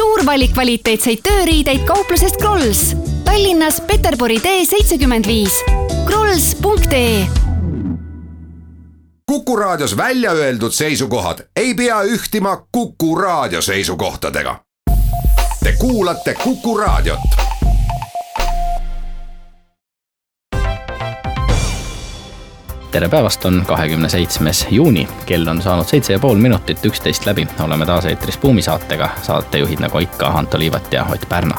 suur valik kvaliteetseid tööriideid kauplusest Krolls. Tallinnas Peterburi tee seitsekümmend viis. krolls.ee Kuku Raadios välja öeldud seisukohad ei pea ühtima Kuku Raadio seisukohtadega. Te kuulate Kuku Raadiot tere päevast, on kahekümne seitsmes juuni, kell on saanud seitse ja pool minutit, üksteist läbi, oleme taas eetris Buumi saatega, saatejuhid nagu ikka, Anto Liivat ja Ott Pärna.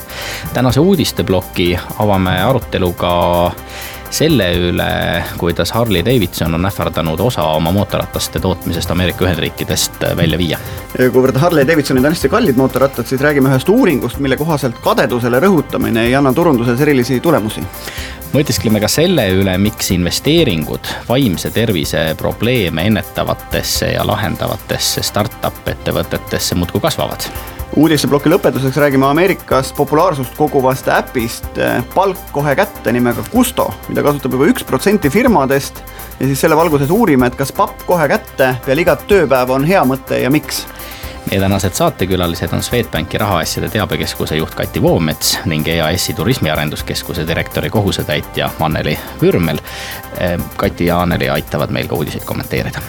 tänase uudisteploki avame aruteluga selle üle, kuidas Harley Davidson on ähvardanud osa oma mootorrataste tootmisest Ameerika Ühendriikidest välja viia. kuivõrd Harley Davidsonid on hästi kallid mootorrattad, siis räägime ühest uuringust, mille kohaselt kadedusele rõhutamine ei anna turunduses erilisi tulemusi mõtiskleme ka selle üle, miks investeeringud vaimse tervise probleeme ennetavatesse ja lahendavatesse startup ettevõtetesse muudkui kasvavad uudisteploki lõpetuseks räägime Ameerikas populaarsust koguvast äpist eh, Palk kohe kätte nimega Gusto, mida kasutab juba üks protsenti firmadest. ja siis selle valguses uurime, et kas papp kohe kätte peale igat tööpäeva on hea mõte ja miks meie tänased saatekülalised on Swedbanki rahaasjade teabekeskuse juht Kati Voomets ning EAS-i turismiarenduskeskuse direktori kohusetäitja Anneli Vürmel. Kati ja Anneli aitavad meil ka uudiseid kommenteerida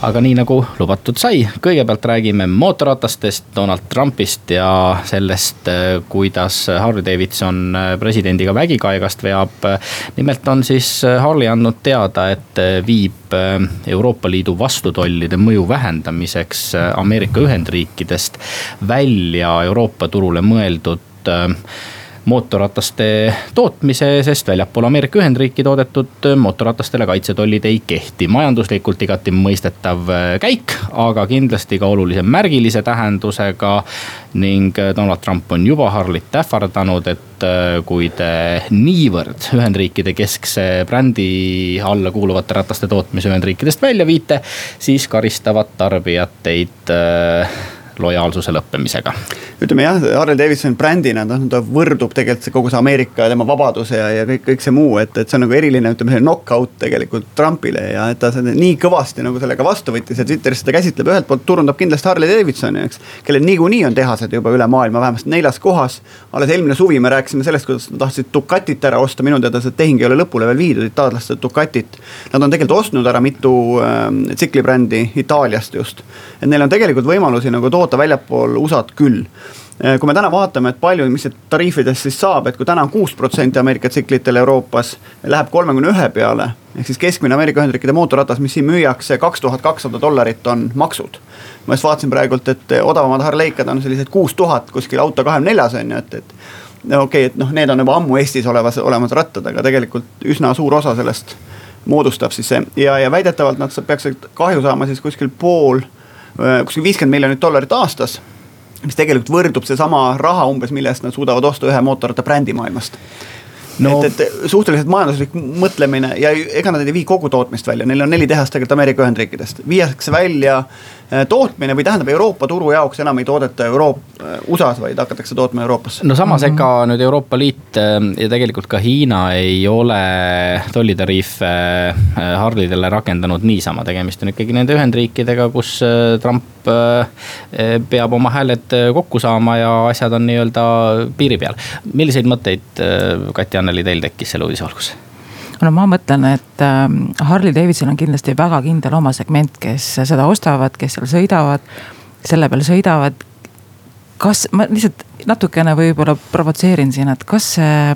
aga nii nagu lubatud sai, kõigepealt räägime mootorratastest, Donald Trumpist ja sellest, kuidas Harley Davidson presidendiga vägikaegast veab. nimelt on siis Harley andnud teada, et viib Euroopa Liidu vastutollide mõju vähendamiseks Ameerika Ühendriikidest välja Euroopa turule mõeldud mootorrataste tootmise, sest väljapool Ameerika Ühendriiki toodetud mootorratastele kaitsetollid ei kehti. majanduslikult igati mõistetav äh, käik, aga kindlasti ka olulise märgilise tähendusega. ning äh, Donald Trump on juba Harlit ähvardanud, et äh, kui te niivõrd Ühendriikide keskse brändi alla kuuluvate rataste tootmise Ühendriikidest välja viite, siis karistavad tarbijad teid lojaalsuse lõppemisega. ütleme jah, Harley Davidson brändina, noh ta võrdub tegelikult see kogu see Ameerika ja tema vabaduse ja, ja kõik, kõik see muu, et, et see on nagu eriline, ütleme selline knock-out tegelikult Trumpile ja et ta seda nii kõvasti nagu sellega vastu võttis ja Twitteris seda käsitleb, ühelt poolt turundab kindlasti Harley Davidsoni, eks. kellel niikuinii on tehased juba üle maailma, vähemasti neljas kohas. alles eelmine suvi me rääkisime sellest, kuidas nad tahtsid Ducatit ära osta, minu teada see tehing ei ole lõpule veel viidud, itaallased Ducatit. Nad on tegelikult ostnud ära mitu äh, tsiklibrändi Itaaliast just. et neil on tegelikult võimalusi nagu toota väljapool USA-t küll Äh, kui me täna vaatame, et palju, mis tariifidest siis saab, et kui täna on kuus protsenti Ameerika tsiklitel Euroopas, läheb kolmekümne ühe peale. ehk siis keskmine Ameerika Ühendriikide mootorratas, mis siin müüakse, kaks tuhat kakssada dollarit on maksud. ma just vaatasin praegult, et odavamad Harleykad on sellised kuus tuhat kuskil auto kahekümne neljas on ju, et, et. no okei okay,, et noh, need on juba ammu Eestis olevas, olemas rattad, aga tegelikult üsna suur osa sellest moodustab siis see ja, ja väidetavalt nad peaksid kahju saama siis kuskil pool, kuskil viiskümmend miljonit dollarit aastas mis tegelikult võrdub seesama raha umbes, mille eest nad suudavad osta ühe mootorratta brändi maailmast. No.. et, et suhteliselt majanduslik mõtlemine ja ega nad ei vii kogu tootmist välja, neil on neli tehast tegelikult Ameerika Ühendriikidest, viiakse välja Äh, tootmine või tähendab Euroopa turu jaoks enam ei toodeta Euroop-, äh, USA-s, vaid hakatakse tootma Euroopas. no samas, ega mm -hmm. nüüd Euroopa Liit äh, ja tegelikult ka Hiina ei ole tollitariife Harleydele rakendanud niisama, tegemist on ikkagi nende Ühendriikidega, kus Trump peab oma hääled kokku saama ja asjad on nii-öelda piiri peal. milliseid mõtteid, Kati-Anneli, teil tekkis selle uudise valguses? No ma mõtlen, et ähm, Harley Davidson on kindlasti väga kindel oma segment, kes seda ostavad, kes seal sõidavad, selle peal sõidavad. kas ma lihtsalt natukene võib-olla provotseerin siin, et kas see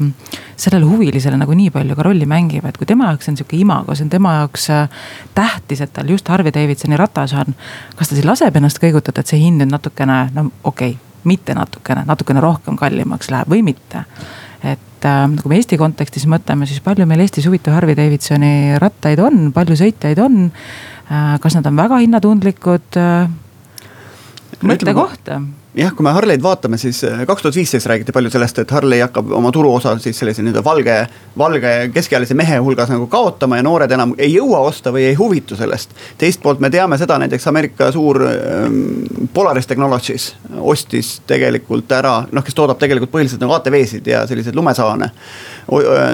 sellele huvilisele nagu nii palju ka rolli mängib, et kui tema jaoks on sihuke imago, see on tema jaoks äh, tähtis, et tal just Harley Davidsoni ratas on. kas ta siis laseb ennast kõigutada, et see hind nüüd natukene, no okei okay,, mitte natukene, natukene rohkem kallimaks läheb või mitte et äh, kui me Eesti kontekstis mõtleme, siis palju meil Eestis huvitav Harley Davidsoni rattaid on, palju sõitjaid on äh,. kas nad on väga hinnatundlikud äh,? mõttekoht jah, kui me Harley'd vaatame, siis äh, kaks tuhat viisteist räägiti palju sellest, et Harley hakkab oma turuosa siis sellise nii-öelda valge, valge keskealise mehe hulgas nagu kaotama ja noored enam ei jõua osta või ei huvitu sellest. teist poolt me teame seda, näiteks Ameerika suur ähm, Polaris Technologies ostis tegelikult ära, noh, kes toodab tegelikult põhiliselt nagu ATV-sid ja selliseid lumesaane.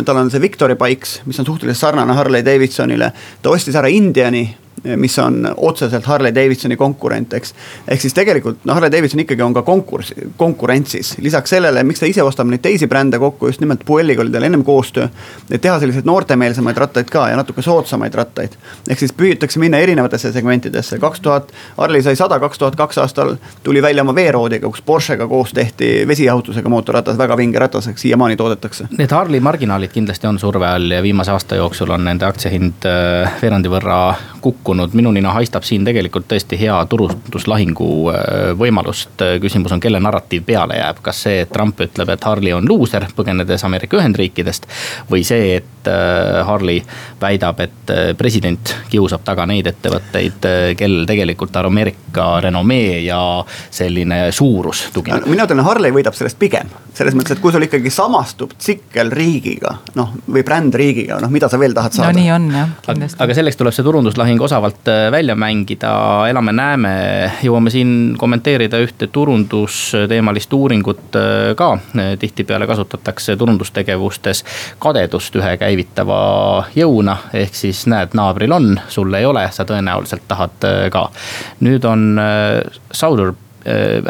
tal on see Victory Bikes, mis on suhteliselt sarnane Harley Davidsonile, ta ostis ära Indiani mis on otseselt Harley Davidsoni konkurent, eks. ehk siis tegelikult noh, Harley Davidson ikkagi on ka konkurss, konkurentsis, lisaks sellele, miks ta ise ostab neid teisi brände kokku, just nimelt Puelliga oli tal ennem koostöö. et teha selliseid noortemeelsemaid rattaid ka ja natuke soodsamaid rattaid. ehk siis püütakse minna erinevatesse segmentidesse, kaks tuhat, Harley sai sada, kaks tuhat kaks aastal tuli välja oma veeroodiga, kus Porschega koos tehti vesijahutusega mootorratas, väga vinge ratas, eks siiamaani toodetakse. Need Harley marginaalid kindlasti on surve all ja viimase aasta jooksul on nende aktsiahind äh, veerandi võrra kukkunud, minu nina haistab siin tegelikult tõesti hea turustuslahingu äh, võimalust. küsimus on, kelle narratiiv peale jääb, kas see, et Trump ütleb, et Harley on luuser, põgenedes Ameerika Ühendriikidest. või see, et äh, Harley väidab, et äh, president kiusab taga neid ettevõtteid, kellel tegelikult Ameerika renomee ja selline suurus tugineb. mina ütlen, Harley võidab sellest pigem, selles mõttes, et kui sul ikkagi samastub tsikkel riigiga, noh või bränd riigiga, noh mida sa veel tahad saada. no nii on jah, kindlasti. aga selleks tuleb see turunduslahing osavalt välja mängida, elame-näeme, jõuame siin kommenteerida ühte turundusteemalist uuringut äh, ka. tihtipeale kasutatakse turundustegevustes kadedust ühe käivitava jõuna, ehk siis näed, naabril on, sul ei ole, sa tõenäoliselt tahad äh, ka. nüüd on äh, Sauder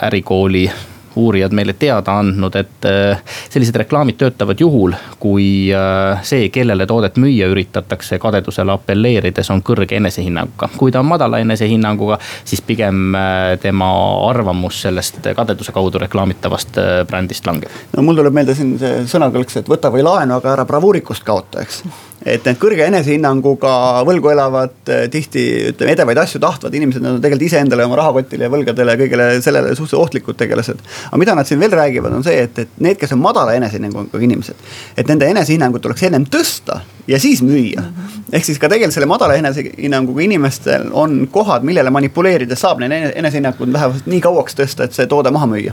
ärikooli uurijad meile teada andnud, et äh, sellised reklaamid töötavad juhul, kui äh, see, kellele toodet müüa üritatakse kadedusele apelleerides, on kõrge enesehinnanguga. kui ta on madala enesehinnanguga, siis pigem äh, tema arvamus sellest kadeduse kaudu reklaamitavast brändist langeb. no mul tuleb meelde siin see sõnakõlks, et võta või laenu, aga ära bravuurikust kaota, eks et need kõrge enesehinnanguga võlgu elavad, eh, tihti ütleme edevaid asju tahtvad inimesed, nad on tegelikult iseendale, oma rahakotile ja võlgadele ja kõigele sellele suhteliselt ohtlikud tegelased. aga mida nad siin veel räägivad, on see, et, et need, kes on madala enesehinnanguga inimesed, et nende enesehinnangut tuleks ennem tõsta ja siis müüa. ehk siis ka tegelikult selle madala enesehinnanguga inimestel on kohad, millele manipuleerides saab neid enesehinnangut vähemalt nii kauaks tõsta, et see toode maha müüa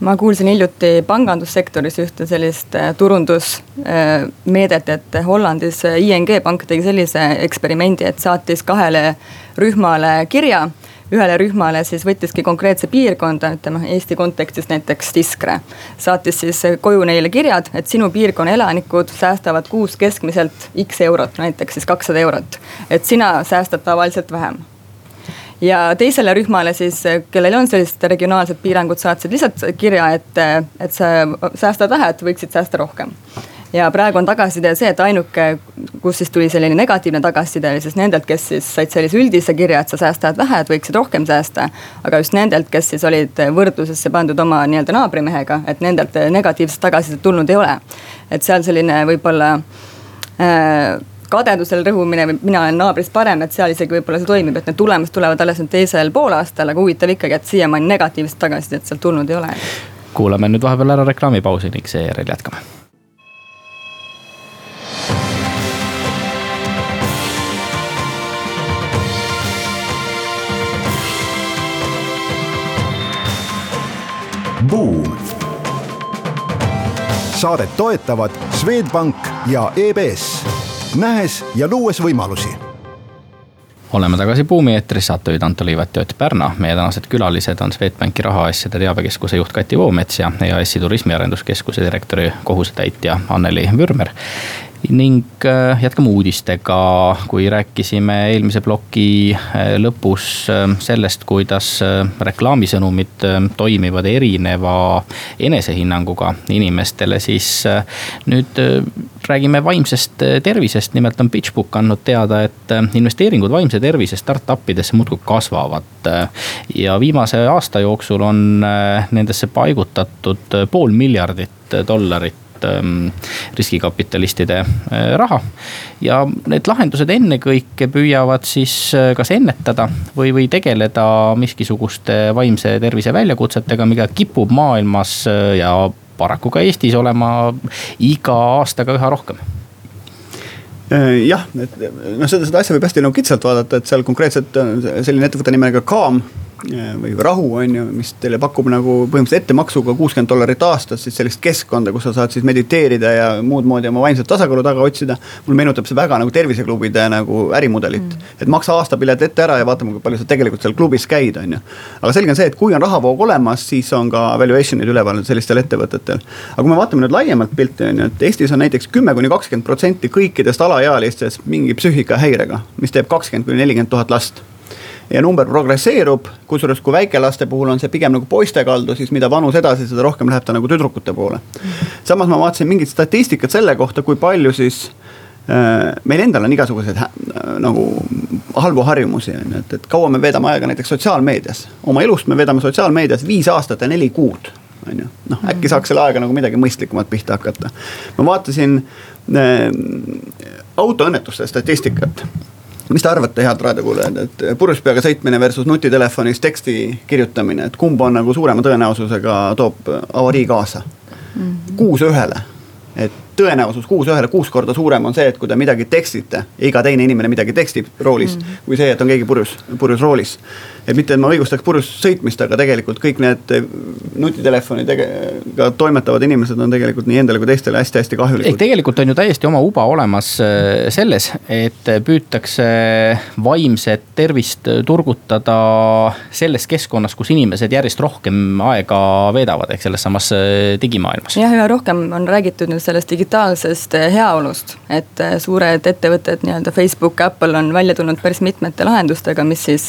ma kuulsin hiljuti pangandussektoris ühte sellist äh, turundusmeedet, et Hollandis äh, ING pank tegi sellise eksperimendi, et saatis kahele rühmale kirja ühele rühmale siis võttiski konkreetse piirkonda, ütleme Eesti kontekstis näiteks Tiskre. saatis siis koju neile kirjad, et sinu piirkonna elanikud säästavad kuus keskmiselt X eurot, näiteks siis kakssada eurot. et sina säästad tavaliselt vähem ja teisele rühmale siis, kellel on sellised regionaalsed piirangud, saatsid lihtsalt kirja, et, et sa säästad vähe, et võiksid säästa rohkem ja praegu on tagasiside see, et ainuke, kus siis tuli selline negatiivne tagasiside, oli siis nendelt, kes siis said sellise üldise kirja, et sa säästad vähe, et võiksid rohkem säästa. aga just nendelt, kes siis olid võrdlusesse pandud oma nii-öelda naabrimehega, et nendelt negatiivset tagasisidet tulnud ei ole. et seal selline võib-olla äh, kadedusel rõhumine või mina olen naabrist parem, et seal isegi võib-olla see toimib, et need tulemused tulevad alles nüüd teisel poolaastal, aga huvitav ikkagi, et siiamaani negatiivset tagasisidet sealt tulnud ei ole. kuulame nüüd vahepeal ära reklaamipausi ning seejärel jätkame. Buum. saadet toetavad Swedbank ja EBS nähes ja luues võimalusi oleme tagasi Buumi eetris, saatejuhid Anto Liivat ja Ott Pärna. meie tänased külalised on Swedbanki rahaasjade teabekeskuse juht Kati Voomets ja EAS-i turismiarenduskeskuse direktori kohusetäitja Anneli Vürmer ning äh, jätkame uudistega, kui rääkisime eelmise ploki äh, lõpus äh, sellest, kuidas reklaamisõnumid toimivad erineva enesehinnanguga inimestele, siis nüüd räägime vaimsest tervisest, nimelt on PitchBook andnud teada, et investeeringud vaimse tervise startup idesse muudkui kasvavad. ja viimase aasta jooksul on nendesse paigutatud pool miljardit dollarit Ähm, riskikapitalistide äh, raha. ja need lahendused ennekõike püüavad siis äh, kas ennetada või, või tegeleda miskisuguste vaimse tervise väljakutsetega, mida kipub maailmas äh, ja paraku ka Eestis olema iga aastaga üha rohkem jah, et noh, seda, seda asja võib hästi nagu kitsalt vaadata, et seal konkreetselt selline ettevõtte nimega Calm või rahu, on ju, mis teile pakub nagu põhimõtteliselt ettemaksuga kuuskümmend dollarit aastas siis sellist keskkonda, kus sa saad siis mediteerida ja muud moodi oma vaimset tasakaalu taga otsida. mulle meenutab see väga nagu terviseklubide nagu ärimudelit mm., et maksa aastapilet ette ära ja vaatame, kui palju sa tegelikult seal klubis käid, on ju. aga selge on see, et kui on rahavoog olemas, siis on ka valuation'id üleval sellistel ettevõtetel. aga kui me vaatame nüüd laiemalt pilti, on ju, et Eestis on näiteks kümme kuni kakskümmend protsenti kõikidest alaealistest mingi psüühikahäirega, mis teeb kakskümmend kuni nelikümmend tuhat last ja number progresseerub, kusjuures kui väikelaste puhul on see pigem nagu poiste kaldu, siis mida vanus edasi, seda rohkem läheb ta nagu tüdrukute poole. samas ma vaatasin mingit statistikat selle kohta, kui palju siis äh, meil endal on igasuguseid äh, nagu halbu harjumusi on ju, et, et kaua me veedame aega näiteks sotsiaalmeedias. oma elust me veedame sotsiaalmeedias viis aastat ja neli kuud, on ju. noh, äkki saaks selle aega nagu midagi mõistlikumat pihta hakata. ma vaatasin äh, autoõnnetuste statistikat mis te arvate, head raadiokuulajad, et purjus peaga sõitmine versus nutitelefonis teksti kirjutamine, et kumb on nagu suurema tõenäosusega toob avarii kaasa mm -hmm.? kuus ühele, et tõenäosus kuus ühele kuus korda suurem on see, et kui te midagi tekstite ja iga teine inimene midagi tekstib roolis mm, -hmm. kui see, et on keegi purjus, purjus roolis et mitte, et ma õigustaks purjus sõitmist, aga tegelikult kõik need eh, nutitelefonidega toimetavad inimesed on tegelikult nii endale kui teistele hästi-hästi kahjulikud. tegelikult on ju täiesti oma uba olemas eh, selles, et püütakse vaimset tervist turgutada selles keskkonnas, kus inimesed järjest rohkem aega veedavad, ehk selles samas eh, digimaailmas. jah, üha rohkem on räägitud nüüd sellest digitaalsest heaolust, et suured ettevõtted, nii-öelda Facebook, Apple on välja tulnud päris mitmete lahendustega, mis siis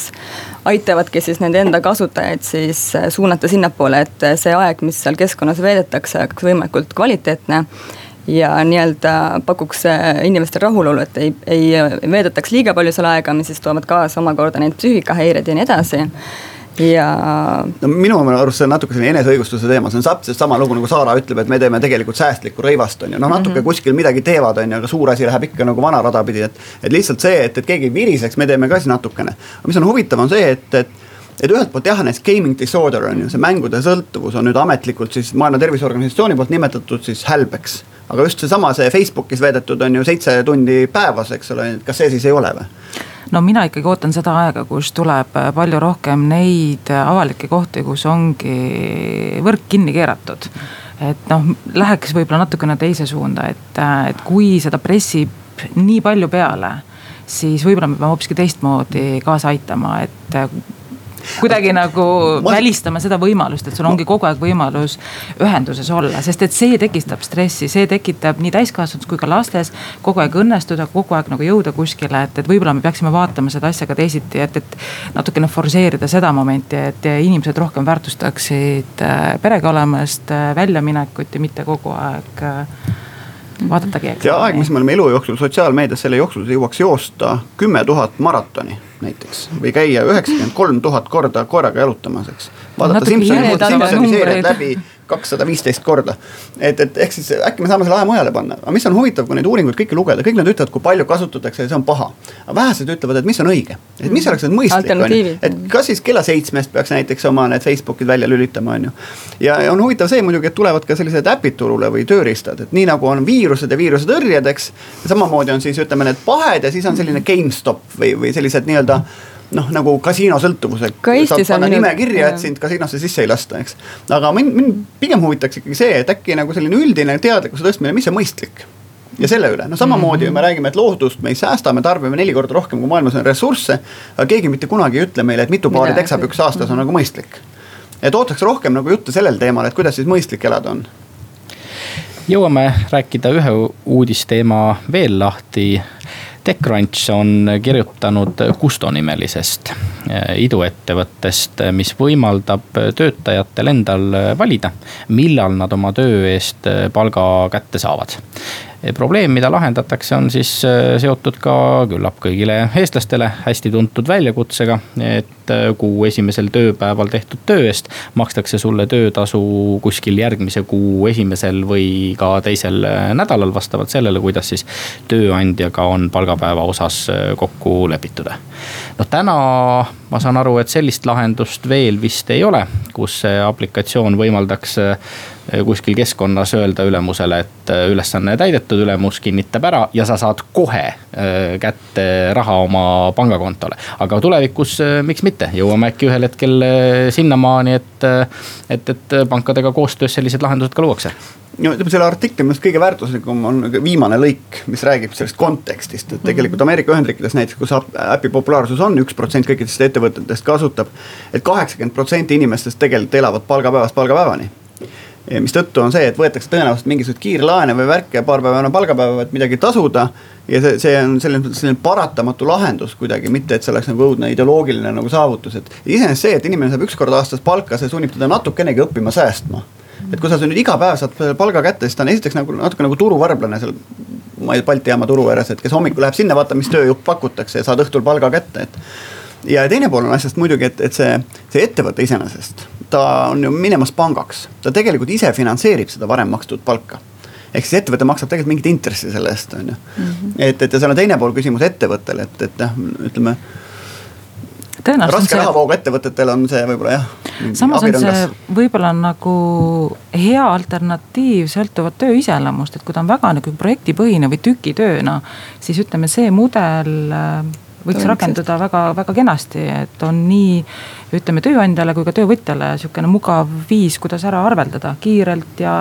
aitavadki siis nende enda kasutajaid siis äh, suunata sinnapoole, et äh, see aeg, mis seal keskkonnas veedetakse, oleks võimalikult kvaliteetne ja nii-öelda pakuks äh, inimestele rahulolu, et ei, ei veedetaks liiga palju seal aega, mis siis toovad kaasa omakorda neid psüühikahäireid ja nii edasi ja. no minu arust see on natuke selline eneseõigustuse teema, see on täpselt sama lugu nagu Saara ütleb, et me teeme tegelikult säästlikku rõivast, on ju, noh natuke mm -hmm. kuskil midagi teevad, on ju, aga suur asi läheb ikka nagu vana rada pidi, et. et lihtsalt see, et, et keegi ei viriseks, me teeme ka siis natukene. mis on huvitav, on see, et, et et ühelt poolt jah, näiteks gaming disorder on ju, see mängude sõltuvus on nüüd ametlikult siis Maailma Terviseorganisatsiooni poolt nimetatud siis hälbeks. aga just seesama, see Facebookis veedetud on ju seitse tundi päevas, eks ole, kas see siis ei ole või? No mina ikkagi ootan seda aega, kus tuleb palju rohkem neid avalikke kohti, kus ongi võrk kinni keeratud. et noh, läheks võib-olla natukene teise suunda, et, et kui seda pressib nii palju peale siis võib-olla me peame hoopiski teistmoodi kaasa aitama, et kuidagi nagu ma... välistama seda võimalust, et sul ongi kogu aeg võimalus ühenduses olla, sest et see tekitab stressi, see tekitab nii täiskasvanutes kui ka lastes. kogu aeg õnnestuda, kogu aeg nagu jõuda kuskile, et, et võib-olla me peaksime vaatama seda asja ka teisiti, et, et natukene forsseerida seda momenti, et inimesed rohkem väärtustaksid äh, perega olemist, äh, väljaminekut ja mitte kogu aeg äh, vaadatagi. see aeg, mis me oleme elu jooksul sotsiaalmeedias, selle jooksul jõuaks joosta kümme tuhat maratoni näiteks. Või käia üheksakümmend kolm tuhat korda koeraga jalutamas, eks. vaadata Simsoni, Simsoni seeriat läbi kakssada viisteist korda. et, et ehk siis äkki me saame selle aja mujale panna, aga mis on huvitav, kui neid uuringuid kõiki lugeda, kõik nad ütlevad, kui palju kasutatakse ja see on paha. aga vähesed ütlevad, et mis on õige, et mis oleks nüüd mõistlik, on ju, et kas siis kella seitsmest peaks näiteks oma need Facebookid välja lülitama, on ju. ja, ja on huvitav see muidugi, et tulevad ka sellised äpid turule või tööriistad, et nii nagu on viirused ja viiruse tõrjed, eks. samamoodi on siis ütleme need pahed ja siis on selline GameStop või, või sellised nii-öelda noh, nagu kasiinosõltuvused. saad panna nime kirja, et sind kasiinosse sisse ei lasta, eks. aga mind, mind pigem huvitaks ikkagi see, et äkki nagu selline üldine teadlikkuse tõstmine, mis on mõistlik ja selle üle, no samamoodi mm -hmm. me räägime, et loodust me ei säästa, me tarbime neli korda rohkem, kui maailmas on ressursse. aga keegi mitte kunagi ei ütle meile, et mitu paari teksapükse aastas on nagu mõistlik. et ootaks rohkem nagu juttu sellel teemal, et kuidas siis mõistlik elada on jõuame rääkida ühe uudisteema veel lahti TechCrunch on kirjutanud Kusto nimelisest eh, iduettevõttest, mis võimaldab töötajatel endal valida, millal nad oma töö eest palga kätte saavad probleem, mida lahendatakse, on siis äh, seotud ka küllap kõigile eestlastele hästi tuntud väljakutsega. et äh, kuu esimesel tööpäeval tehtud töö eest makstakse sulle töötasu kuskil järgmise kuu esimesel või ka teisel äh, nädalal, vastavalt sellele, kuidas siis tööandjaga on palgapäeva osas kokku lepitud. noh, täna ma saan aru, et sellist lahendust veel vist ei ole, kus see aplikatsioon võimaldaks kuskil keskkonnas öelda ülemusele, et ülesanne täidetud, ülemus kinnitab ära ja sa saad kohe kätte raha oma pangakontole. aga tulevikus, miks mitte, jõuame äkki ühel hetkel sinnamaani, et, et, et pankadega koostöös sellised lahendused ka luuakse no ütleme selle artikli minu arust kõige väärtuslikum on viimane lõik, mis räägib sellest kontekstist, et tegelikult Ameerika Ühendriikides näiteks, kus äpi populaarsus on üks protsent kõikidest ettevõtetest kasutab et. et kaheksakümmend protsenti inimestest tegelikult elavad palgapäevast palgapäevani. mistõttu on see, et võetakse tõenäoliselt mingisuguseid kiirlaene või värke paar päeva enne palgapäeva, et midagi tasuda. ja see, see on selles mõttes selline paratamatu lahendus kuidagi, mitte et see oleks nagu õudne ideoloogiline nagu saavutus, et. iseenesest see, et inimene saab üks kord aastas palka, see sunnib teda natukenegi õppima säästma et kui sa nüüd iga päev saad palga kätte, siis ta on esiteks nagu natuke nagu turuvarblane seal. ma ei tea, Balti jaama turu ääres, et kes hommikul läheb sinna, vaatab, mis tööjupp pakutakse ja saad õhtul palga kätte, et. ja teine pool on asjast muidugi, et, et see, see ettevõte iseenesest, ta on ju minemas pangaks, ta tegelikult ise finantseerib seda varem makstud palka ehk siis ettevõte maksab tegelikult mingit intressi selle eest, on ju. Mhm. et, et ja seal on teine pool küsimus ettevõttele, et, et noh, ütleme raske rahavooga ettevõtetel on see võib-olla jah. Samas on see võib-olla nagu hea alternatiiv sõltuvalt töö iseloomust, et kui ta on väga nagu projektipõhine või tükitööna, siis ütleme, see mudel äh, võiks Tõenäoliselt. rakenduda väga, väga kenasti, et on nii ütleme tööandjale kui ka töövõtjale sihukene mugav viis, kuidas ära arveldada kiirelt ja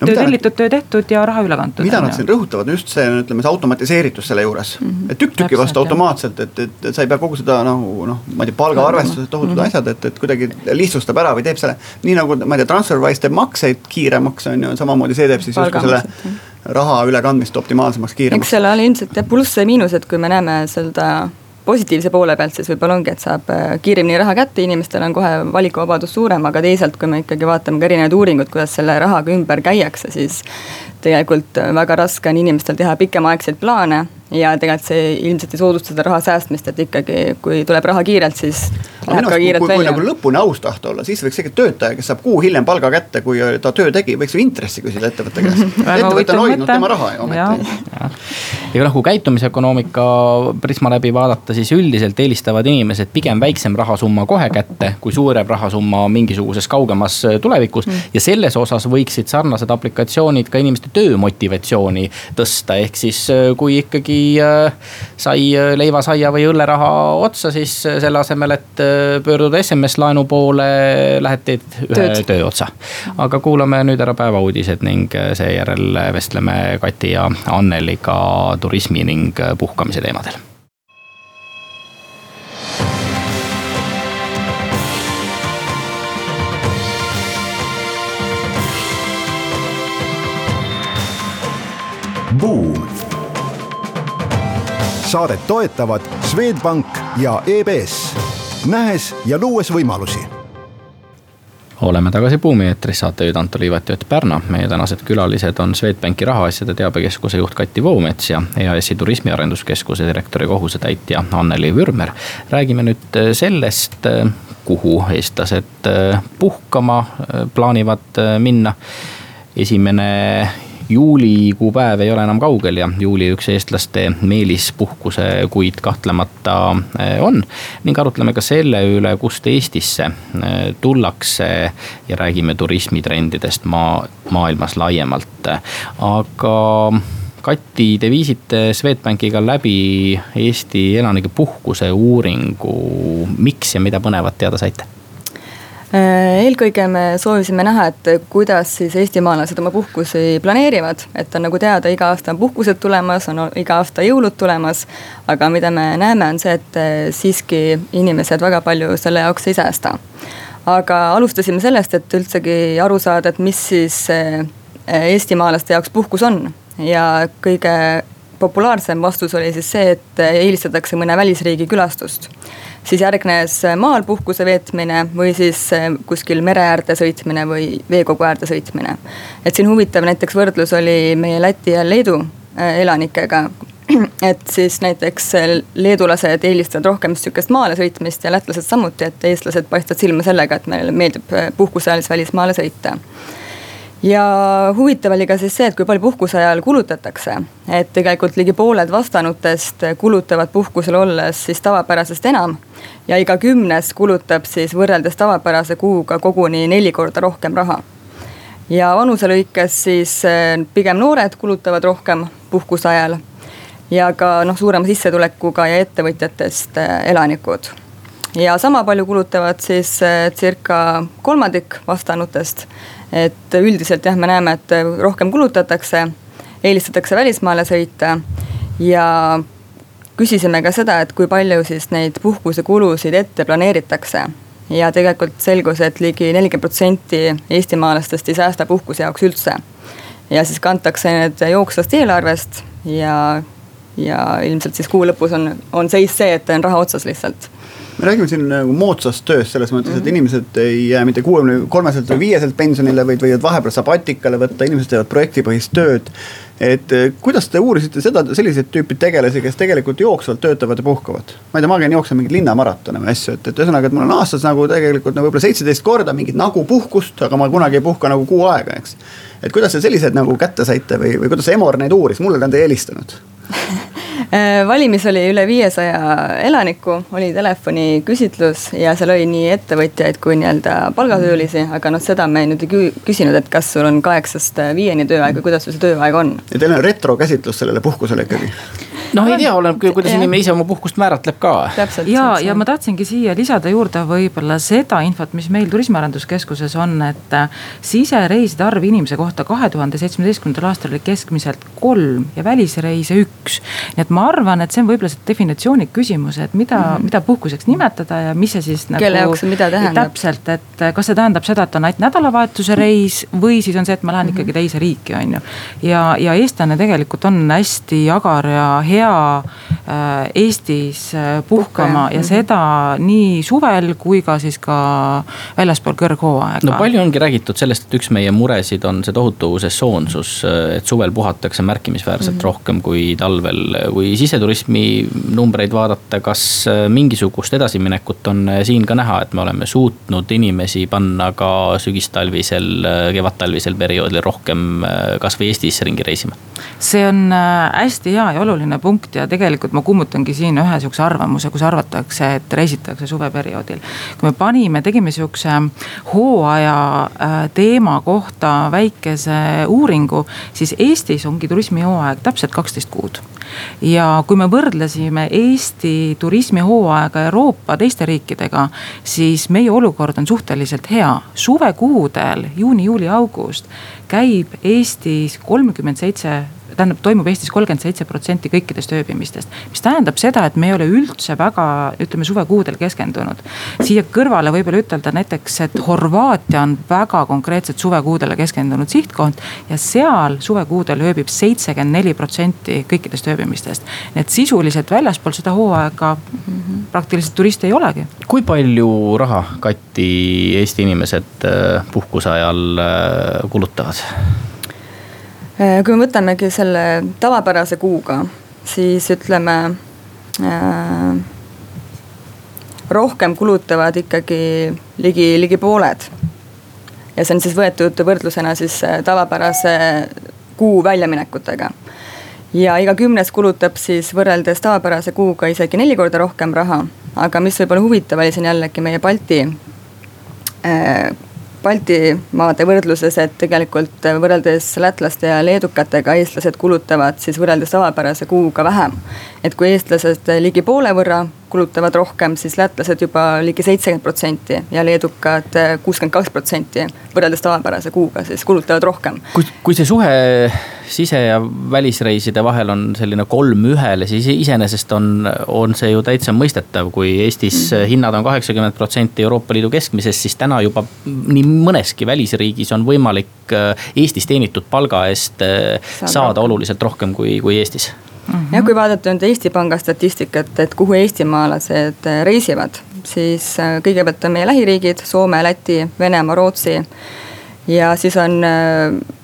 no, töö tellitud, töö tehtud ja raha üle kantud. mida nad siin rõhutavad, just see ütleme see automatiseeritus selle juures mm. -hmm. et tükk tüki vastu automaatselt, et, et, et sa ei pea kogu seda nagu noh, ma ei tea, palgaarvestused, tohutud mm -hmm. asjad, et, et kuidagi lihtsustab ära või teeb selle. nii nagu ma ei tea, Transferwise teeb makseid kiiremaks on ju, samamoodi see teeb siis justkui selle raha ülekandmist optimaalsemaks, kiiremaks. eks seal on ilmselt jah plusse ja miinused, kui me näeme seda positiivse poole pealt siis võib-olla ongi, et saab äh, kiiremini raha kätte, inimestel on kohe valikuvabadus suurem, aga teisalt, kui me ikkagi vaatame ka erinevaid uuringuid, kuidas selle rahaga ümber käiakse, siis tegelikult äh, väga raske on inimestel teha pikemaaegseid plaane ja tegelikult see ilmselt ei soodusta seda raha säästmist, et ikkagi, kui tuleb raha kiirelt, siis läheb ka kiirelt kui, välja. kui nagu lõpuni aus tahta olla, siis võiks tegelikult töötaja, kes saab kuu hiljem palga kätte, kui ta töö tegi, võiks ju intressi küsida ettevõtte käest. Ettevõte on hoidnud tema raha ju ometi. ja noh, kui käitumisökonoomika prisma läbi vaadata, siis üldiselt eelistavad inimesed pigem väiksem rahasumma kohe kätte, kui suurem rahasumma mingisuguses kaugemas tulevikus. Mm.. ja selles osas võiksid sarnased aplikatsioonid ka inimeste töömotivatsiooni tõsta, ehk siis kui ikkagi äh, sai äh, leiva, saia või õlleraha otsa, siis äh, selle asemel, et pöörduda SMS-laenu poole, lähed teed ühe Tööd. töö otsa. aga kuulame nüüd ära päevauudised ning seejärel vestleme Kati ja Anneliga turismi ning puhkamise teemadel Buum saadet toetavad Swedbank ja EBS, nähes ja luues võimalusi oleme tagasi Buumi eetris, saatejuht Anto Liivet ja Ott Pärna. meie tänased külalised on Swedbanki rahaasjade teabekeskuse juht Kati Voomets ja EAS-i turismiarenduskeskuse direktori kohusetäitja Anneli Vürmer. räägime nüüd sellest, kuhu eestlased puhkama plaanivad minna. esimene juulikuu päev ei ole enam kaugel ja juuli üks eestlaste meelispuhkuse kuid kahtlemata eh, on. ning arutleme ka selle üle, kust Eestisse eh, tullakse ja räägime turismitrendidest maa, maailmas laiemalt, aga Kati, te viisite Swedbankiga läbi Eesti elanike puhkuse uuringu, miks ja mida põnevat teada saite? Äh, eelkõige me soovisime näha, et kuidas siis eestimaalased oma puhkusi planeerivad, et on nagu teada, iga aasta on puhkused tulemas, on iga aasta jõulud tulemas. aga mida me näeme, on see, et äh, siiski inimesed väga palju selle jaoks ei säästa. aga alustasime sellest, et üldsegi aru saada, et mis siis äh, eestimaalaste jaoks puhkus on ja kõige populaarsem vastus oli siis see, et eelistatakse mõne välisriigi külastust. Siis järgnes maal puhkuse veetmine või siis eh, kuskil mere äärde sõitmine või veekogu äärde sõitmine. et siin huvitav näiteks võrdlus oli meie Läti ja Leedu elanikega. Et siis näiteks leedulased eelistavad rohkem sihukest maale sõitmist ja lätlased samuti, et eestlased paistavad silma sellega, et meile meeldib puhkuse ajal siis välismaale sõita ja huvitav oli ka siis see, et kui palju puhkuse ajal kulutatakse. et tegelikult ligi pooled vastanutest kulutavad puhkusel olles siis tavapärasest enam. ja iga kümnes kulutab siis võrreldes tavapärase kuuga koguni neli korda rohkem raha. ja vanuse lõikes siis eh, pigem noored kulutavad rohkem puhkuse ajal. ja ka noh, suurema sissetulekuga ja ettevõtjatest eh, elanikud ja sama palju kulutavad siis eh, circa kolmandik vastanutest et üldiselt jah, me näeme, et rohkem kulutatakse, eelistatakse välismaale sõita ja küsisime ka seda, et kui palju siis neid puhkusekulusid ette planeeritakse. ja tegelikult selgus, et ligi nelikümmend protsenti eestimaalastest ei säästa puhkuse jaoks üldse. ja siis kantakse need jooksvast eelarvest ja, ja ilmselt siis kuu lõpus on, on seis see, et on raha otsas lihtsalt me räägime siin nagu moodsast tööst selles mõttes mm, -hmm. et mhm. inimesed ei jää mitte kuuekümne kolmeselt või viieselt pensionile, vaid võivad vahepeal sabatikale võtta, inimesed teevad projektipõhist tööd. et eh, kuidas te uurisite seda, selliseid tüüpi tegelasi, kes tegelikult jooksvalt töötavad ja puhkavad? ma ei tea, ma käin jooksma mingeid linnamaratone või asju, et, et ühesõnaga, et mul on aastas nagu tegelikult nagu võib-olla seitseteist korda mingit nagu puhkust, aga ma kunagi ei puhka nagu kuu aega, eks. et kuidas te sellised nagu kätte saite või, või kuidas Emor neid uuris, mulle ta teie helistanud Äh, valimis oli üle viiesaja elaniku, oli telefoniküsitlus ja seal oli nii ettevõtjaid kui nii-öelda palgatöölisi, aga noh, seda me nüüd ei küsinud, et kas sul on kaheksast viieni tööaeg või kuidas sul see tööaeg on. ja teil on retrokäsitlus sellele puhkusele ikkagi noh, ei tea, oleneb küll, kuidas inimene ise oma puhkust määratleb ka. ja, ja ma tahtsingi siia lisada juurde võib-olla seda infot, mis meil Turismiarenduskeskuses on, et äh, sisereiside arv inimese kohta kahe tuhande seitsmeteistkümnendal aastal oli keskmiselt kolm ja välisreise üks. nii et ma arvan, et see on võib-olla see definitsiooni küsimus, et mida mm, -hmm. mida puhkuseks nimetada ja mis see siis nagu. kelle jaoks see mida tähendab. täpselt, et äh, kas see tähendab seda, et on ainult nädalavahetuse reis või siis on see, et ma lähen mm -hmm. ikkagi teise riiki, on ju. ja, ja eestlane tegelikult on hästi agar ja hea hea äh, Eestis äh, puhkama ja mhm. seda nii suvel kui ka siis ka väljaspool kõrghooaega. no palju ongi räägitud sellest, et üks meie muresid on see tohutu sesoonsus, et suvel puhatakse märkimisväärselt mm -hmm. rohkem kui talvel. kui siseturismi numbreid vaadata, kas äh, mingisugust edasiminekut on siin ka näha, et me oleme suutnud inimesi panna ka sügistalvisel, kevadtalvisel perioodil rohkem kasvõi Eestis ringi reisima? see on hästi hea ja oluline punkt ja tegelikult ma kummutangi siin ühe sihukese arvamuse, kus arvatakse, et reisitakse suveperioodil. kui me panime, tegime sihukese hooaja äh, teema kohta väikese uuringu, siis Eestis ongi turismihooaeg täpselt kaksteist kuud ja kui me võrdlesime Eesti turismihooaega Euroopa teiste riikidega, siis meie olukord on suhteliselt hea. suvekuudel juuni, juuli, august käib Eestis kolmkümmend seitse tähendab, toimub Eestis kolmkümmend seitse protsenti kõikidest ööbimistest. mis tähendab seda, et me ei ole üldse väga, ütleme suvekuudel keskendunud. siia kõrvale võib-olla ütelda näiteks, et Horvaatia on väga konkreetselt suvekuudele keskendunud sihtkond. ja seal suvekuudel ööbib seitsekümmend neli protsenti kõikidest ööbimistest. nii et sisuliselt väljaspool seda hooaega praktiliselt turiste ei olegi. kui palju raha Kati Eesti inimesed äh, puhkuse ajal äh, kulutavad? Äh, kui me võtamegi selle tavapärase kuuga, siis ütleme äh, rohkem kulutavad ikkagi ligi, ligi pooled. ja see on siis võetud võrdlusena siis äh, tavapärase kuu väljaminekutega. ja iga kümnes kulutab siis võrreldes tavapärase kuuga isegi neli korda rohkem raha. aga mis võib-olla huvitav oli siin jällegi meie Balti äh, Baltimaade võrdluses, et tegelikult võrreldes lätlaste ja leedukatega eestlased kulutavad siis võrreldes tavapärase kuuga vähem. et kui eestlased ligi poole võrra kulutavad rohkem, siis lätlased juba ligi seitsekümmend protsenti ja leedukad kuuskümmend kaks protsenti võrreldes tavapärase kuuga siis kulutavad rohkem. kui, kui see suhe sise- ja välisreiside vahel on selline kolm ühele, siis iseenesest on, on see ju täitsa mõistetav, kui Eestis mm. hinnad on kaheksakümmend protsenti Euroopa Liidu keskmisest, siis täna juba nii mõneski välisriigis on võimalik äh, Eestis teenitud palga eest äh, saada, saada oluliselt rohkem kui, kui Eestis mm -hmm. jah, kui vaadata nüüd Eesti Panga statistikat, et kuhu eestimaalased äh, reisivad, siis äh, kõigepealt on meie lähiriigid Soome, Läti, Venemaa, Rootsi. ja siis on äh,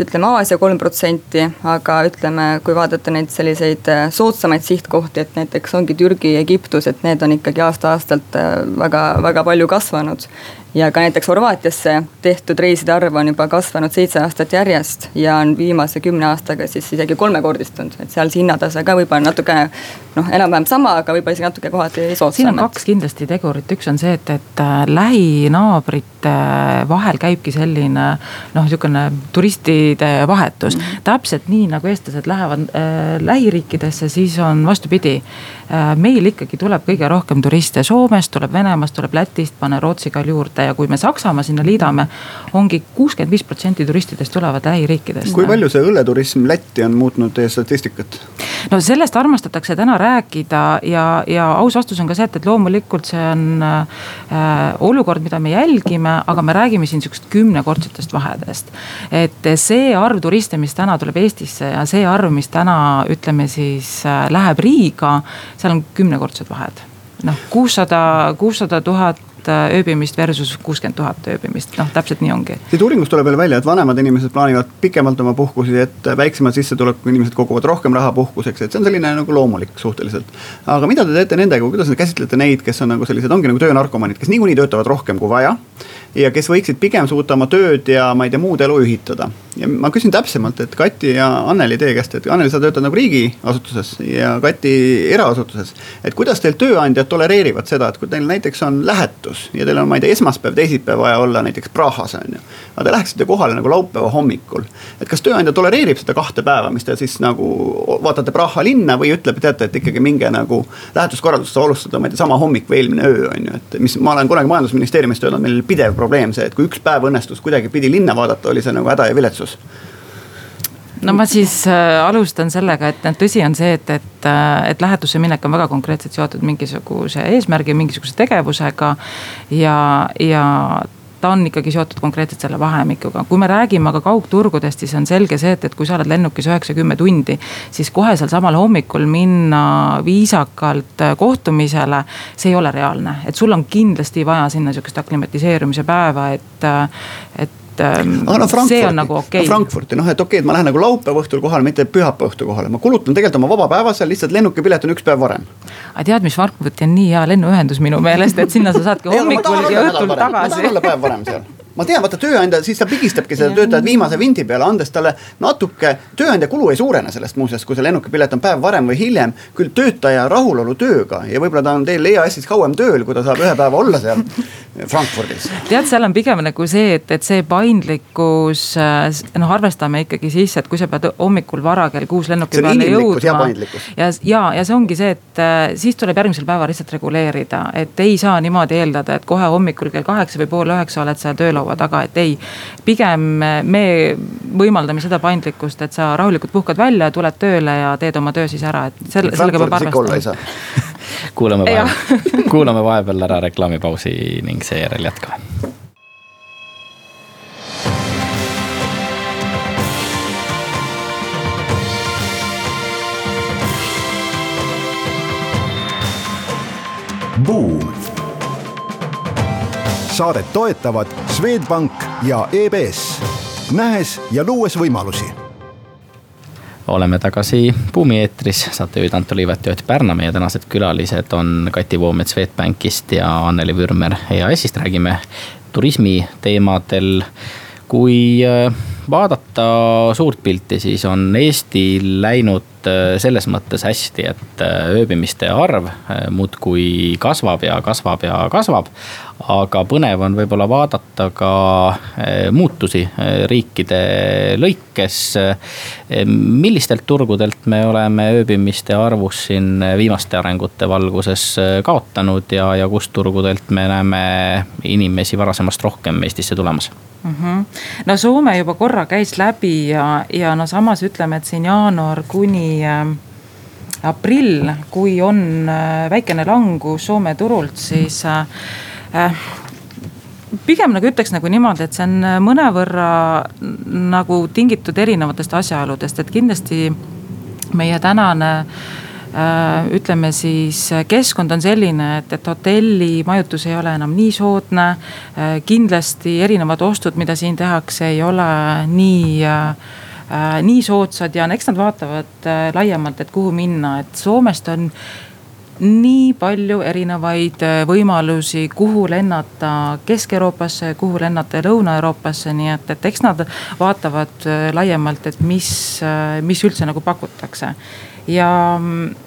ütleme Aasia kolm protsenti, aga ütleme, kui vaadata neid selliseid äh, soodsamaid sihtkohti, et näiteks ongi Türgi, Egiptus, et need on ikkagi aasta-aastalt äh, väga, väga palju kasvanud ja ka näiteks Horvaatiasse tehtud reiside arv on juba kasvanud seitse aastat järjest ja on viimase kümne aastaga siis isegi kolmekordistunud, et seal see hinnatase ka võib-olla natuke noh, enam-vähem sama, aga võib-olla isegi natuke kohati soodsam. siin on kaks kindlasti tegurit, üks on see, et, et äh, lähinaabrite vahel käibki selline noh, sihukene turistide vahetus mm. -hmm. täpselt nii nagu eestlased lähevad äh, lähiriikidesse, siis on vastupidi äh,. meil ikkagi tuleb kõige rohkem turiste Soomest, tuleb Venemaast, tuleb Lätist, pane Rootsi ka juurde ja kui me Saksamaa sinna liidame ongi kuuskümmend viis protsenti turistidest tulevad lähiriikidest. kui palju see õlleturism Lätti on muutnud teie statistikat? No sellest armastatakse täna rääkida ja, ja aus vastus on ka see, et, et loomulikult see on äh, olukord, mida me jälgime, aga me räägime siin sihukesest kümnekordsetest vahedest. et see arv turiste, mis täna tuleb Eestisse ja see arv, mis täna ütleme siis äh, läheb Riiga, seal on kümnekordsed vahed noh, kuussada, kuussada tuhat tuhat äh, ööbimist versus kuuskümmend tuhat ööbimist, noh täpselt nii ongi. siit uuringust tuleb veel välja, et vanemad inimesed plaanivad pikemalt oma puhkusi, et väiksema sissetulekuga inimesed koguvad rohkem raha puhkuseks, et see on selline nagu loomulik suhteliselt. aga mida te teete nendega, kuidas te käsitlete neid, kes on nagu sellised, ongi nagu töönarkomaanid, kes niikuinii töötavad rohkem kui vaja ja kes võiksid pigem suuta oma tööd ja ma ei tea, muud elu ühitada. ja ma küsin täpsemalt, et Kati ja Anneli teie käest, et Anneli, sa töötad nagu riigiasutuses ja Kati eraasutuses. et kuidas teil tööandjad tolereerivad seda, et kui teil näiteks on lähetus ja teil on, ma ei tea, esmaspäev, teisipäev vaja olla näiteks Prahas on ju. aga te läheksite kohale nagu laupäeva hommikul. et kas tööandja tolereerib seda kahte päeva, mis te siis nagu vaatate Praha linna või ütleb, teate, et ikkagi minge nagu lähetuskorraldust alustada, ma ei tea, sama hommik või eelmine öö on ju, et mis ma olen kunagi majandusministeeriumis töötanud, meil oli pidev probleem probleem see, et kui üks päev õnnestus kuidagipidi linna vaadata, oli see nagu häda ja viletsus no ma siis äh, alustan sellega, et tõsi on see, et, et, äh, et lähetusse minek on väga konkreetselt seotud mingisuguse eesmärgi, mingisuguse tegevusega. ja, ja ta on ikkagi seotud konkreetselt selle vahemikuga. kui me räägime aga kaugturgudest, siis on selge see, et, et kui sa oled lennukis üheksa-kümme tundi, siis kohe seal samal hommikul minna viisakalt kohtumisele, see ei ole reaalne. et sul on kindlasti vaja sinna sihukest aklimatiseerumise päeva, et, et et aga no see on nagu okei okay.. no Frankfurti noh, et okei okay,, et ma lähen nagu laupäeva õhtul kohale, mitte pühapäeva õhtul kohale, ma kulutan tegelikult oma vaba päeva seal, lihtsalt lennukipilet on üks päev varem. aga tead, mis Frankfurti on nii hea lennuühendus minu meelest, et sinna sa saadki hommikul ja õhtul tagasi. ma tahan olla päev varem seal ma tean, vaata tööandja, siis ta pigistabki seda töötajat viimase vindi peale, andes talle natuke, tööandja kulu ei suurene sellest muuseas, kui see lennukipilet on päev varem või hiljem. küll töötaja rahulolu tööga ja võib-olla ta on teil EAS-is kauem tööl, kui ta saab ühe päeva olla seal Frankfurdis. tead, seal on pigem nagu see, et, et see paindlikkus, äh, noh, arvestame ikkagi sisse, et kui sa pead hommikul vara kell kuus lennuki peale jõudma. ja, ja, ja see ongi see, et äh, siis tuleb järgmisel päeval lihtsalt reguleerida, et ei saa niimoodi eeldada, et kohe hommikul kell kaheksa või pool üheksa oled sa töölaua taga, et ei. pigem me võimaldame seda paindlikkust, et sa rahulikult puhkad välja, tuled tööle ja teed oma töö siis ära, et selle, sellega peab arvestama kuulame vahepeal, kuulame vahepeal ära reklaamipausi ning seejärel jätkame. Buum. Saadet toetavad Swedbank ja EBS, nähes ja luues võimalusi. Oleme tagasi Buumi eetris, saatejuhid Anto Liivet ja Ott Pärna, meie tänased külalised on Kati Voomets Swedbankist ja Anneli Vürmer EAS-ist, räägime turismi teemadel. kui äh, vaadata suurt pilti, siis on Eesti läinud äh, selles mõttes hästi, et äh, ööbimiste arv muudkui kasvab ja kasvab ja kasvab aga põnev on võib-olla vaadata ka eh, muutusi eh, riikide lõikes. Eh, millistelt turgudelt me oleme ööbimiste arvus siin viimaste arengute valguses kaotanud ja, ja kust turgudelt me näeme inimesi varasemast rohkem Eestisse tulemas? Mm -hmm. no Soome juba korra käis läbi ja, ja no samas ütleme, et siin jaanuar kuni aprill, kui on väikene langus Soome turult, siis äh, Äh, pigem nagu ütleks nagu niimoodi, et see on äh, mõnevõrra nagu tingitud erinevatest asjaoludest, et kindlasti meie tänane ütleme siis keskkond on selline, et, et hotelli majutus ei ole enam nii soodne. kindlasti erinevad ostud, mida siin tehakse, ei ole nii nii soodsad ja eks nad vaatavad laiemalt, et kuhu minna, et Soomest on nii palju erinevaid äh, võimalusi, kuhu lennata Kesk-Euroopasse, kuhu lennata Lõuna-Euroopasse, nii et, et eks nad vaatavad äh, laiemalt, et mis, äh, mis üldse nagu pakutakse. ja mm,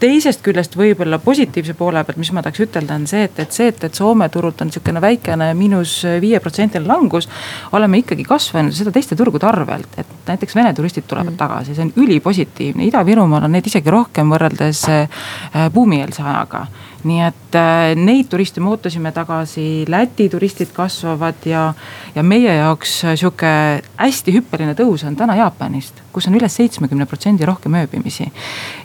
teisest küljest võib-olla positiivse poole pealt, mis ma tahaks ütelda, on see, et, et see, et, et Soome turult on sihukene väikene miinus viie protsendine langus. oleme ikkagi kasvanud seda teiste turgude arvelt, et näiteks Vene turistid tulevad mm. tagasi, see on ülipositiivne, Ida-Virumaal on neid isegi rohkem võrreldes äh, buumieelse ajaga nii et äh, neid turiste me ootasime tagasi, Läti turistid kasvavad ja, ja meie jaoks sihuke hästi hüppeline tõus on täna Jaapanist, kus on üle seitsmekümne protsendi rohkem ööbimisi.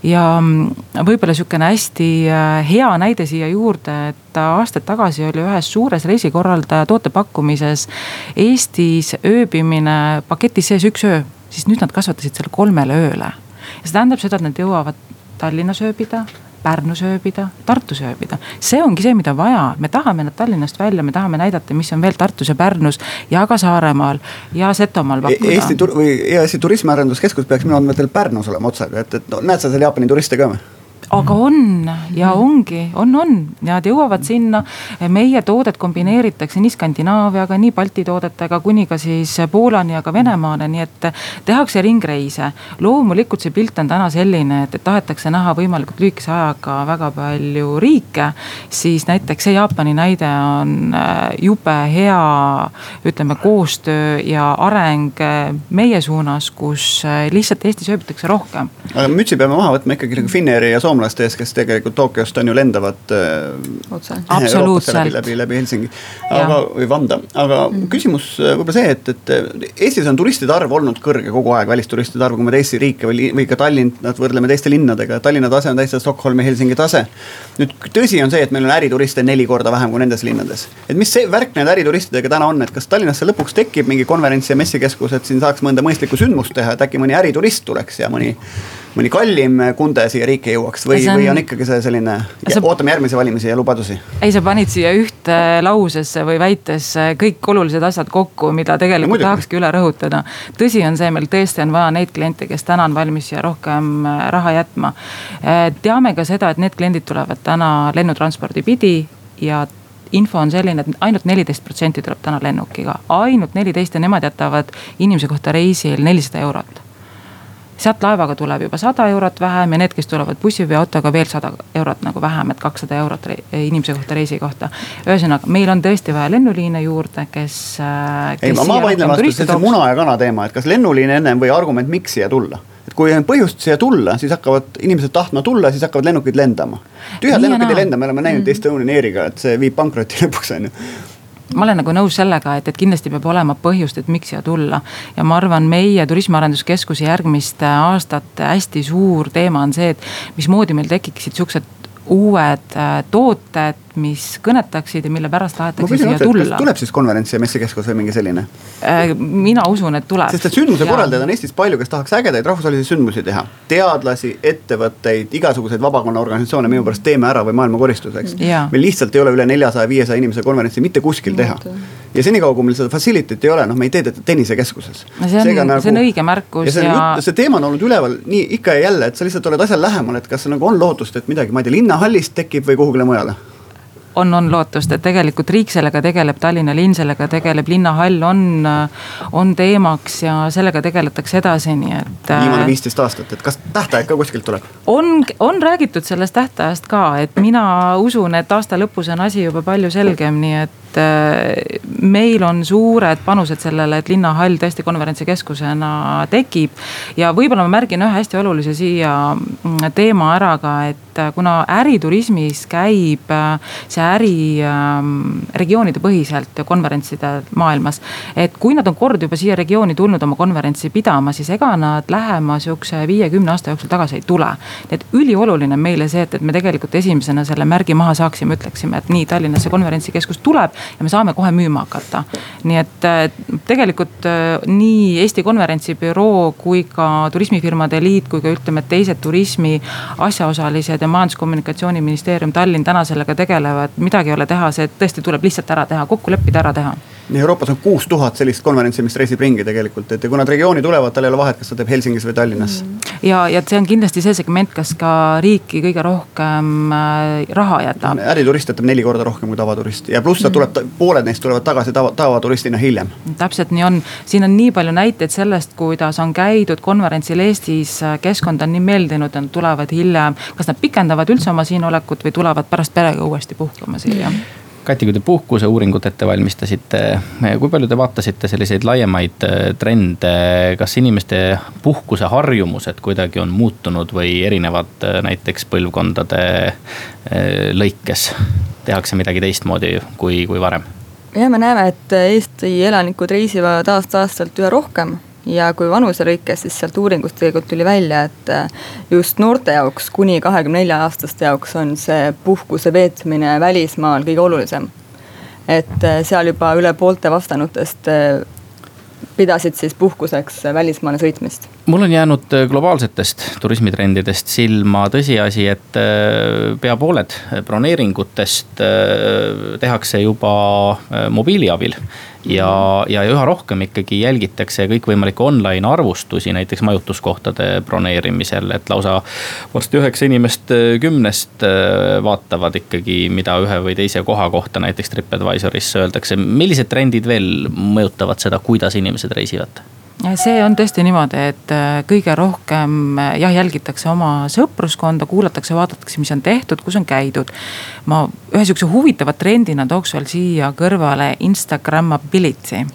ja mm, võib-olla sihukene hästi äh, hea näide siia juurde, et aastaid tagasi oli ühes suures reisikorraldaja tootepakkumises Eestis ööbimine paketis sees üks öö, siis nüüd nad kasvatasid selle kolmele ööle. ja see tähendab seda, et nad jõuavad Tallinnas ööbida Pärnus ööbida, Tartus ööbida. see ongi see, mida vaja, me tahame nad Tallinnast välja, me tahame näidata, mis on veel Tartus ja Pärnus ja ka Saaremaal ja Setomaal pakkuda e. Eesti tur- või EAS-i turismiarenduskeskus peaks minu andmetel Pärnus olema otsaga, et, et no, näed sa seal Jaapani turiste ka või? Aga on ja ongi, on, on, nad jõuavad sinna. meie toodet kombineeritakse nii Skandinaaviaga, nii Balti toodetega kuni ka siis Poolani ja ka Venemaale, nii et tehakse ringreise. loomulikult see pilt on täna selline, et, et tahetakse näha võimalikult lühikese ajaga väga palju riike. siis näiteks see Jaapani näide on äh, jube hea, ütleme koostöö ja areng äh, meie suunas, kus äh, lihtsalt Eestis ööbitakse rohkem. aga mütsi peame maha võtma ikkagi nagu Finnairi ja Soome soomlaste ees, kes tegelikult Tokyost on ju lendavad äh,. läbi, läbi, Helsingi, aga, või Vanda, aga mm. küsimus äh, võib-olla see, et, et Eestis on turistide arv olnud kõrge kogu aeg, välisturistide arv, kui me teisi riike või, või ka Tallinnat võrdleme teiste linnadega, Tallinna tase on täitsa Stockholmi, Helsingi tase. nüüd tõsi on see, et meil on ärituriste neli korda vähem kui nendes linnades. et mis see värk nende ärituristidega täna on, et kas Tallinnasse lõpuks tekib mingi konverents ja messikeskus, et siin saaks mõnda mõistlikku sündmust teha, et äkki mõni äriturist tuleks ja mõni mõni kallim kunde siia riiki jõuaks või on..., või on ikkagi see selline sa... ootame järgmisi valimisi ja lubadusi? ei, sa panid siia ühte lausesse või väitesse kõik olulised asjad kokku, mida tegelikult tahakski üle rõhutada. tõsi on see, meil tõesti on vaja neid kliente, kes täna on valmis siia rohkem äh, raha jätma. Äh, teame ka seda, et need kliendid tulevad täna lennutranspordi pidi ja info on selline, et ainult neliteist protsenti tuleb täna lennukiga, ainult neliteist ja nemad jätavad inimese kohta reisil nelisada eurot sealt laevaga tuleb juba sada eurot vähem ja need, kes tulevad bussi või autoga veel sada eurot nagu vähem, et kakssada eurot inimese kohta reisi kohta. ühesõnaga, meil on tõesti vaja lennuliine juurde, kes, äh, kes. ei, ma, ma vaidlen vastu, see on see muna ja kana teema, et kas lennuliin ennem või argument, miks siia tulla et kui on põhjust siia tulla, siis hakkavad inimesed tahtma tulla, siis hakkavad lennukid lendama. tühjad lennukid ei lenda, me oleme näinud mm. Estonian Airiga, et see viib pankrotti lõpuks on ju ma olen nagu nõus sellega, et, et kindlasti peab olema põhjust, et miks siia tulla. ja ma arvan, meie turismiarenduskeskuse järgmiste aastate hästi suur teema on see, et mismoodi meil tekiksid siuksed uued äh, tooted, mis kõnetaksid ja mille pärast tahetakse siia otsa, tulla. tuleb siis konverents ja messikeskus või mingi selline? Äh, mina usun, et tuleb. sest et sündmuse korraldajaid on Eestis palju, kes tahaks ägedaid rahvusvahelisi sündmusi teha. teadlasi, ettevõtteid, igasuguseid vabakonna organisatsioone minu pärast Teeme Ära või Maailma koristuseks. meil lihtsalt ei ole üle neljasaja, viiesaja inimese konverentsi mitte kuskil teha. ja senikaua, kui meil seda facility't ei ole, noh, me ei tee teda tennisekeskuses. see on, nagu, see on õige märkus ja see, ja... see teema on olnud üleval nii ikka ja jälle, et sa lihtsalt oled asjal lähemal, et kas nagu on lootust, et midagi, ma ei tea, linnahallist tekib või kuhugile mujale on, on lootust, et tegelikult riik sellega tegeleb, Tallinna linn sellega tegeleb, linnahall on, on teemaks ja sellega tegeletakse edasi, nii et. viimane viisteist aastat, et kas tähtaeg ka kuskilt tuleb? on, on räägitud sellest tähtajast ka, et mina usun, et aasta lõpus on asi juba palju selgem, nii et et äh, meil on suured panused sellele, et linnahall tõesti konverentsikeskusena tekib. ja võib-olla ma märgin ühe hästi olulise siia mm, teema ära ka, et äh, kuna äriturismis käib äh, see äri ähm, regioonide põhiselt konverentside maailmas. et kui nad on kord juba siia regiooni tulnud oma konverentsi pidama, siis ega nad lähema sihukese viie-kümne aasta jooksul tagasi ei tule. et ülioluline on meile see, et, et me tegelikult esimesena selle märgi maha saaksime, ütleksime, et nii Tallinnasse konverentsikeskus tuleb ja me saame kohe müüma hakata. nii et tegelikult nii Eesti Konverentsibüroo kui ka Turismifirmade Liit kui ka ütleme, teised turismi asjaosalised ja Majandus-Kommunikatsiooniministeerium, Tallinn täna sellega tegelevad, midagi ei ole teha, see tõesti tuleb lihtsalt ära teha, kokku leppida, ära teha Euroopas on kuus tuhat sellist konverentsi, mis reisib ringi tegelikult, et ja kui nad regiooni tulevad, tal ei ole vahet, kas ta teeb Helsingis või Tallinnas mm.. ja, ja see on kindlasti see segment, kes ka riiki kõige rohkem äh, raha jätab. äriturist jätab neli korda rohkem kui tavaturist ja pluss ta mm. tuleb, pooled neist tulevad tagasi tava, tavaturistina hiljem. täpselt nii on, siin on nii palju näiteid sellest, kuidas on käidud konverentsil Eestis, keskkond on nii meeldinud, nad tulevad hiljem. kas nad pikendavad üldse oma siinolekut või tulevad pärast perega uuesti puhkama siia mm Kati, kui te puhkuseuuringut ette valmistasite, kui palju te vaatasite selliseid laiemaid äh, trende, kas inimeste puhkuseharjumused kuidagi on muutunud või erinevad äh, näiteks põlvkondade lõikes? tehakse midagi teistmoodi kui, kui varem? ja me näeme, et Eesti elanikud reisivad aasta-aastalt üha rohkem ja kui vanuse lõikes, siis sealt uuringust tegelikult tuli välja, et äh, just noorte jaoks, kuni kahekümne nelja aastaste jaoks on see puhkuse veetmine välismaal kõige olulisem. et äh, seal juba üle poolte vastanutest äh, pidasid siis puhkuseks välismaale sõitmist? mul on jäänud globaalsetest turismitrendidest silma tõsiasi, et pea pooled broneeringutest tehakse juba mobiili abil ja, ja üha rohkem ikkagi jälgitakse kõikvõimalikke online arvustusi, näiteks majutuskohtade broneerimisel, et lausa varsti üheksa inimest äh, kümnest äh, vaatavad ikkagi, mida ühe või teise koha kohta näiteks Tripadvisoris öeldakse. millised trendid veel mõjutavad seda, kuidas inimesed reisivad? See on tõesti niimoodi, et äh, kõige rohkem äh, jah, jälgitakse oma sõpruskonda, kuulatakse, vaadatakse, mis on tehtud, kus on käidud. ma ühe sihukese huvitava trendina tooks veel siia kõrvale Instagrammability.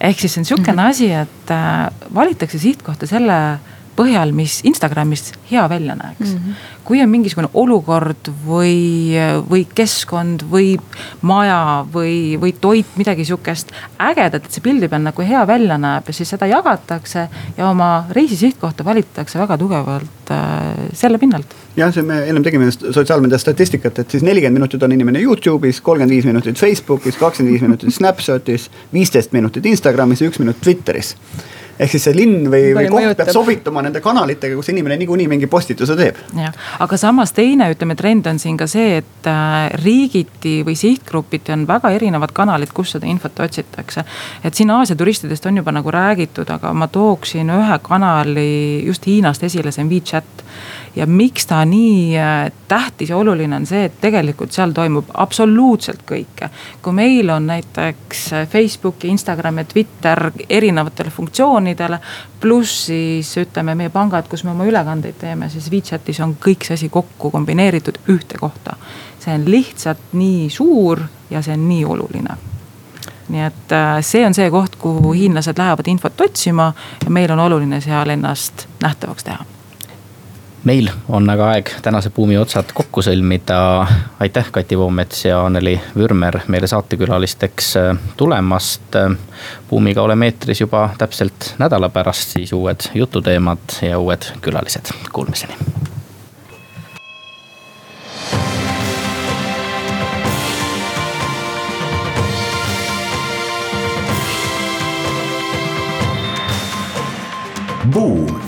ehk siis see on sihukene mm -hmm. asi, et äh, valitakse sihtkohta selle põhjal, mis Instagramis hea välja näeks mm. -hmm. kui on mingisugune olukord või, või keskkond või maja või, või toit, midagi sihukest ägedat, et see pildi peal nagu hea välja näeb ja siis seda jagatakse. ja oma reisi sihtkohta valitakse väga tugevalt äh, selle pinnalt jah, see me ennem tegime sotsiaalmeedia statistikat, et siis nelikümmend minutit on inimene Youtube'is, kolmkümmend viis minutit Facebookis, kakskümmend viis minutit Snapshotis, viisteist minutit Instagramis ja üks minut Twitteris ehk siis see linn või, või koht mõjutab. peab sobituma nende kanalitega, kus inimene niikuinii mingi postituse teeb. jah, aga samas teine, ütleme, trend on siin ka see, et äh, riigiti või sihtgrupiti on väga erinevad kanalid, kus seda infot otsitakse. et siin Aasia turistidest on juba nagu räägitud, aga ma tooksin ühe kanali just Hiinast esile, see on WeChat ja miks ta nii äh, tähtis ja oluline on see, et tegelikult seal toimub absoluutselt kõike. kui meil on näiteks äh, Facebook ja Instagram ja Twitter erinevatele funktsioonidele. Pluss siis ütleme meie pangad, kus me oma ülekandeid teeme, siis WeChatis on kõik see asi kokku kombineeritud ühte kohta. see on lihtsalt nii suur ja see on nii oluline nii et äh, see on see koht, kuhu hiinlased lähevad infot otsima ja meil on oluline seal ennast nähtavaks teha meil on aga aeg tänase buumi otsad kokku sõlmida. aitäh, Kati Voomets ja Anneli Vürmer meile saatekülalisteks äh, tulemast. buumiga oleme eetris juba täpselt nädala pärast, siis uued jututeemad ja uued külalised. Kuulmiseni. Buum